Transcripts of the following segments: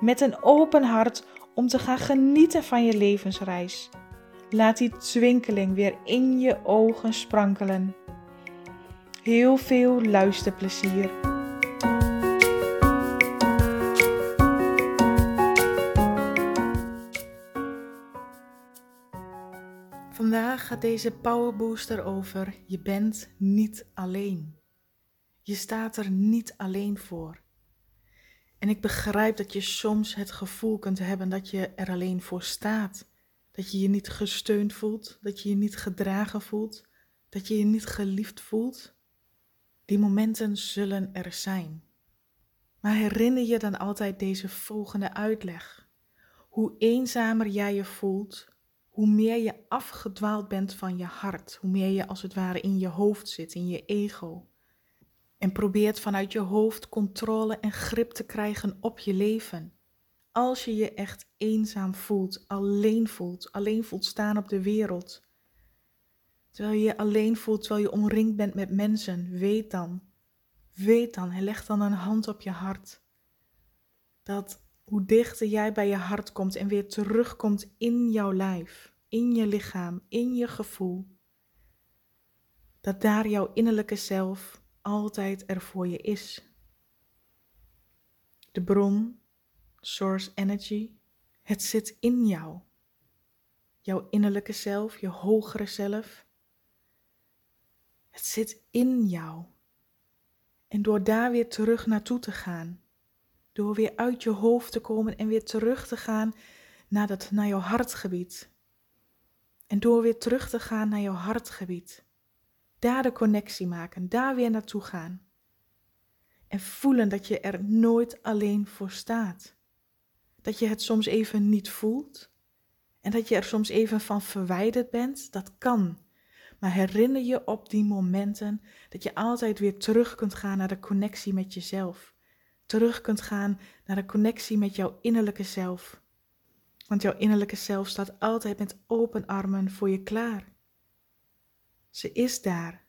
met een open hart om te gaan genieten van je levensreis. Laat die twinkeling weer in je ogen sprankelen. Heel veel luisterplezier. Vandaag gaat deze Power Booster over: je bent niet alleen. Je staat er niet alleen voor. En ik begrijp dat je soms het gevoel kunt hebben dat je er alleen voor staat. Dat je je niet gesteund voelt, dat je je niet gedragen voelt, dat je je niet geliefd voelt. Die momenten zullen er zijn. Maar herinner je dan altijd deze volgende uitleg. Hoe eenzamer jij je voelt, hoe meer je afgedwaald bent van je hart, hoe meer je als het ware in je hoofd zit, in je ego. En probeert vanuit je hoofd controle en grip te krijgen op je leven. Als je je echt eenzaam voelt, alleen voelt, alleen voelt staan op de wereld. Terwijl je je alleen voelt, terwijl je omringd bent met mensen, weet dan, weet dan en leg dan een hand op je hart. Dat hoe dichter jij bij je hart komt en weer terugkomt in jouw lijf, in je lichaam, in je gevoel, dat daar jouw innerlijke zelf altijd er voor je is. De bron, source energy, het zit in jou. Jouw innerlijke zelf, je hogere zelf. Het zit in jou. En door daar weer terug naartoe te gaan, door weer uit je hoofd te komen en weer terug te gaan naar, dat, naar jouw hartgebied. En door weer terug te gaan naar jouw hartgebied daar de connectie maken, daar weer naartoe gaan. En voelen dat je er nooit alleen voor staat. Dat je het soms even niet voelt en dat je er soms even van verwijderd bent, dat kan. Maar herinner je op die momenten dat je altijd weer terug kunt gaan naar de connectie met jezelf. Terug kunt gaan naar de connectie met jouw innerlijke zelf. Want jouw innerlijke zelf staat altijd met open armen voor je klaar. Ze is daar,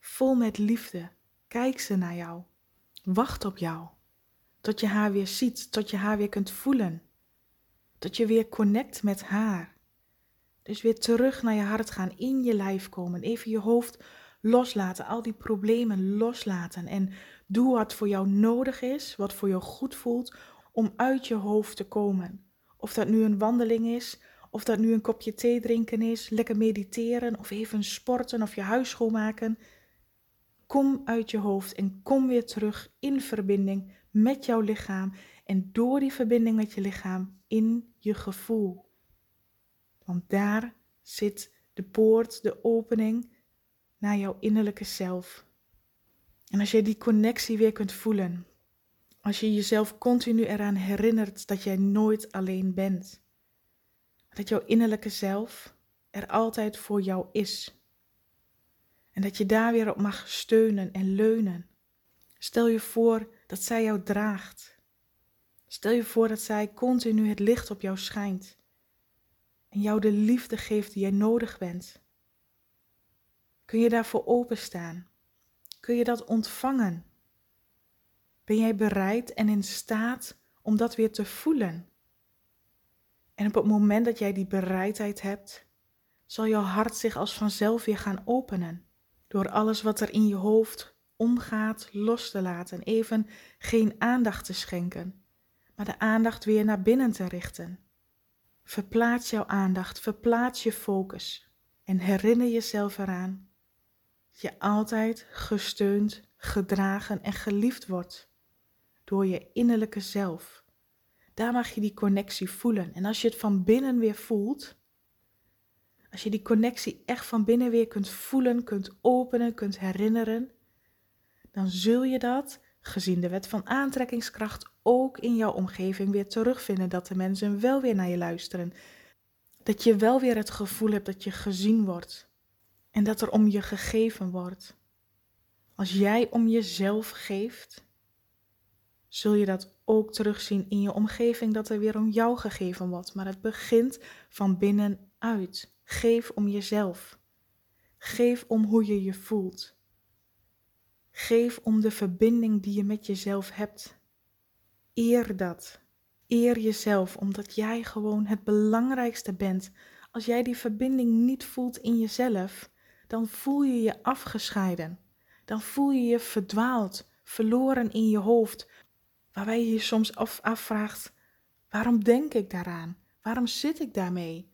vol met liefde. Kijk ze naar jou. Wacht op jou. Tot je haar weer ziet, tot je haar weer kunt voelen. Tot je weer connect met haar. Dus weer terug naar je hart gaan, in je lijf komen. Even je hoofd loslaten, al die problemen loslaten. En doe wat voor jou nodig is, wat voor jou goed voelt, om uit je hoofd te komen. Of dat nu een wandeling is, of dat nu een kopje thee drinken is, lekker mediteren of even sporten of je huis schoonmaken. Kom uit je hoofd en kom weer terug in verbinding met jouw lichaam en door die verbinding met je lichaam in je gevoel. Want daar zit de poort, de opening naar jouw innerlijke zelf. En als je die connectie weer kunt voelen, als je jezelf continu eraan herinnert dat jij nooit alleen bent, dat jouw innerlijke zelf er altijd voor jou is. En dat je daar weer op mag steunen en leunen. Stel je voor dat zij jou draagt. Stel je voor dat zij continu het licht op jou schijnt. En jou de liefde geeft die jij nodig bent. Kun je daarvoor openstaan? Kun je dat ontvangen? Ben jij bereid en in staat om dat weer te voelen? En op het moment dat jij die bereidheid hebt, zal jouw hart zich als vanzelf weer gaan openen. Door alles wat er in je hoofd omgaat los te laten. Even geen aandacht te schenken, maar de aandacht weer naar binnen te richten. Verplaats jouw aandacht, verplaats je focus en herinner jezelf eraan dat je altijd gesteund, gedragen en geliefd wordt door je innerlijke zelf. Daar mag je die connectie voelen. En als je het van binnen weer voelt, als je die connectie echt van binnen weer kunt voelen, kunt openen, kunt herinneren, dan zul je dat gezien de wet van aantrekkingskracht, ook in jouw omgeving weer terugvinden. Dat de mensen wel weer naar je luisteren. Dat je wel weer het gevoel hebt dat je gezien wordt. En dat er om je gegeven wordt. Als jij om jezelf geeft, zul je dat ook terugzien in je omgeving dat er weer om jou gegeven wordt. Maar het begint van binnenuit. Geef om jezelf. Geef om hoe je je voelt. Geef om de verbinding die je met jezelf hebt. Eer dat. Eer jezelf, omdat jij gewoon het belangrijkste bent. Als jij die verbinding niet voelt in jezelf, dan voel je je afgescheiden. Dan voel je je verdwaald, verloren in je hoofd, waarbij je je soms af, afvraagt: waarom denk ik daaraan? Waarom zit ik daarmee?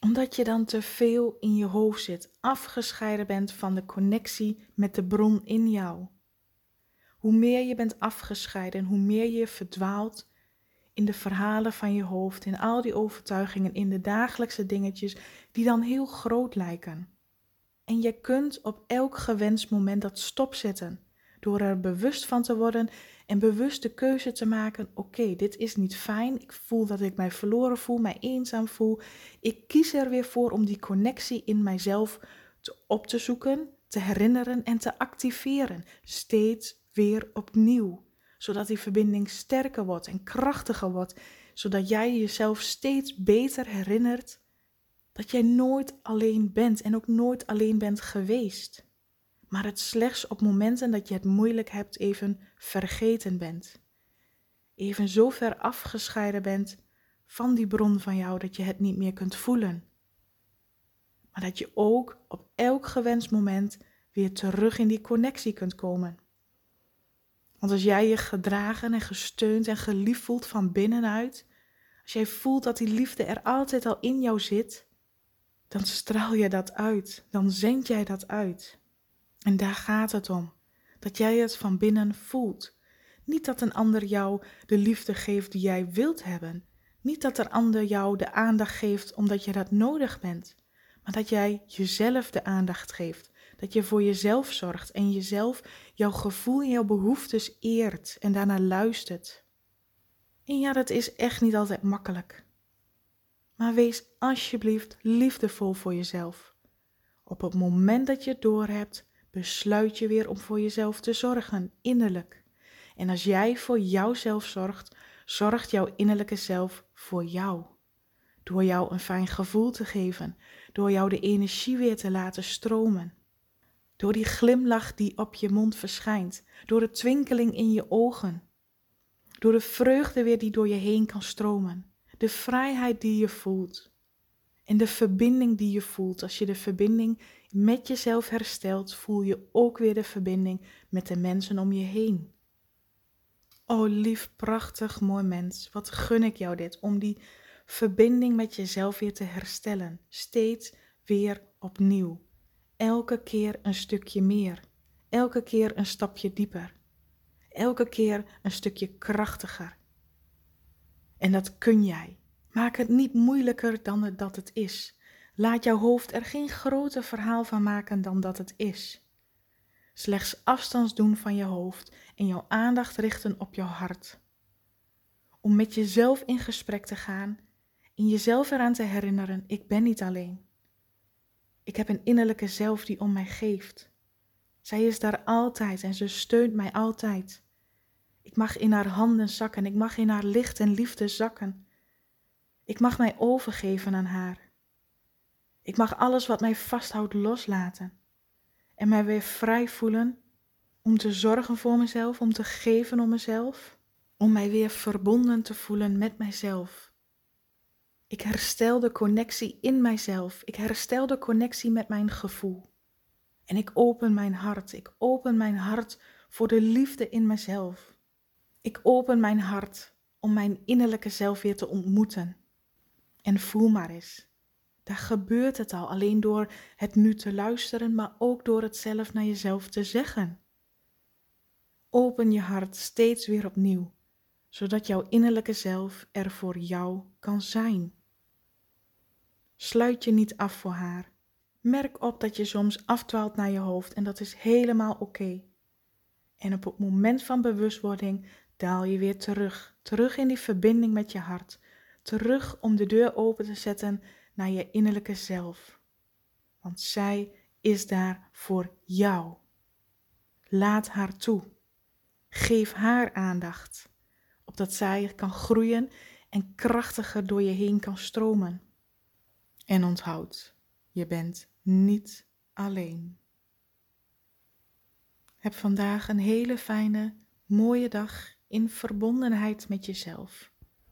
Omdat je dan te veel in je hoofd zit, afgescheiden bent van de connectie met de bron in jou. Hoe meer je bent afgescheiden, hoe meer je verdwaalt in de verhalen van je hoofd, in al die overtuigingen, in de dagelijkse dingetjes die dan heel groot lijken. En je kunt op elk gewenst moment dat stopzetten door er bewust van te worden en bewust de keuze te maken: oké, dit is niet fijn. Ik voel dat ik mij verloren voel, mij eenzaam voel. Ik kies er weer voor om die connectie in mijzelf te, op te zoeken, te herinneren en te activeren. Steeds weer opnieuw. Zodat die verbinding sterker wordt en krachtiger wordt. Zodat jij jezelf steeds beter herinnert dat jij nooit alleen bent en ook nooit alleen bent geweest maar het slechts op momenten dat je het moeilijk hebt even vergeten bent. Even zo ver afgescheiden bent van die bron van jou dat je het niet meer kunt voelen. Maar dat je ook op elk gewenst moment weer terug in die connectie kunt komen. Want als jij je gedragen en gesteund en geliefd voelt van binnenuit, als jij voelt dat die liefde er altijd al in jou zit, dan straal je dat uit, dan zend jij dat uit. En daar gaat het om. Dat jij het van binnen voelt. Niet dat een ander jou de liefde geeft die jij wilt hebben. Niet dat een ander jou de aandacht geeft omdat je dat nodig bent. Maar dat jij jezelf de aandacht geeft. Dat je voor jezelf zorgt en jezelf jouw gevoel en jouw behoeftes eert en daarna luistert. En ja, dat is echt niet altijd makkelijk. Maar wees alsjeblieft liefdevol voor jezelf. Op het moment dat je het doorhebt, besluit je weer om voor jezelf te zorgen, innerlijk. En als jij voor jouzelf zorgt, zorgt jouw innerlijke zelf voor jou. Door jou een fijn gevoel te geven, door jou de energie weer te laten stromen. Door die glimlach die op je mond verschijnt, door de twinkeling in je ogen, door de vreugde weer die door je heen kan stromen, de vrijheid die je voelt en de verbinding die je voelt. Als je de verbinding met jezelf herstelt, voel je ook weer de verbinding met de mensen om je heen. Oh lief, prachtig, mooi mens, wat gun ik jou dit om die verbinding met jezelf weer te herstellen. Steeds weer opnieuw. Elke keer een stukje meer. Elke keer een stapje dieper. Elke keer een stukje krachtiger. En dat kun jij. Maak het niet moeilijker dan dat het is. Laat jouw hoofd er geen groter verhaal van maken dan dat het is. Slechts afstand doen van je hoofd en jouw aandacht richten op jouw hart. Om met jezelf in gesprek te gaan en jezelf eraan te herinneren: ik ben niet alleen. Ik heb een innerlijke zelf die om mij geeft. Zij is daar altijd en ze steunt mij altijd. Ik mag in haar handen zakken, ik mag in haar licht en liefde zakken. Ik mag mij overgeven aan haar. Ik mag alles wat mij vasthoudt loslaten en mij weer vrij voelen om te zorgen voor mezelf, om te geven om mezelf, om mij weer verbonden te voelen met mijzelf. Ik herstel de connectie in mijzelf. Ik herstel de connectie met mijn gevoel. En ik open mijn hart. Ik open mijn hart voor de liefde in mezelf. Ik open mijn hart om mijn innerlijke zelf weer te ontmoeten. En voel maar eens. Daar gebeurt het al, alleen door het nu te luisteren, maar ook door het zelf naar jezelf te zeggen. Open je hart steeds weer opnieuw, zodat jouw innerlijke zelf er voor jou kan zijn. Sluit je niet af voor haar. Merk op dat je soms afdwaalt naar je hoofd en dat is helemaal oké. En op het moment van bewustwording daal je weer terug. Terug in die verbinding met je hart. Terug om de deur open te zetten naar je innerlijke zelf. Want zij is daar voor jou. Laat haar toe. Geef haar aandacht, opdat zij kan groeien en krachtiger door je heen kan stromen. En onthoud, je bent niet alleen. Heb vandaag een hele fijne, mooie dag in verbondenheid met jezelf.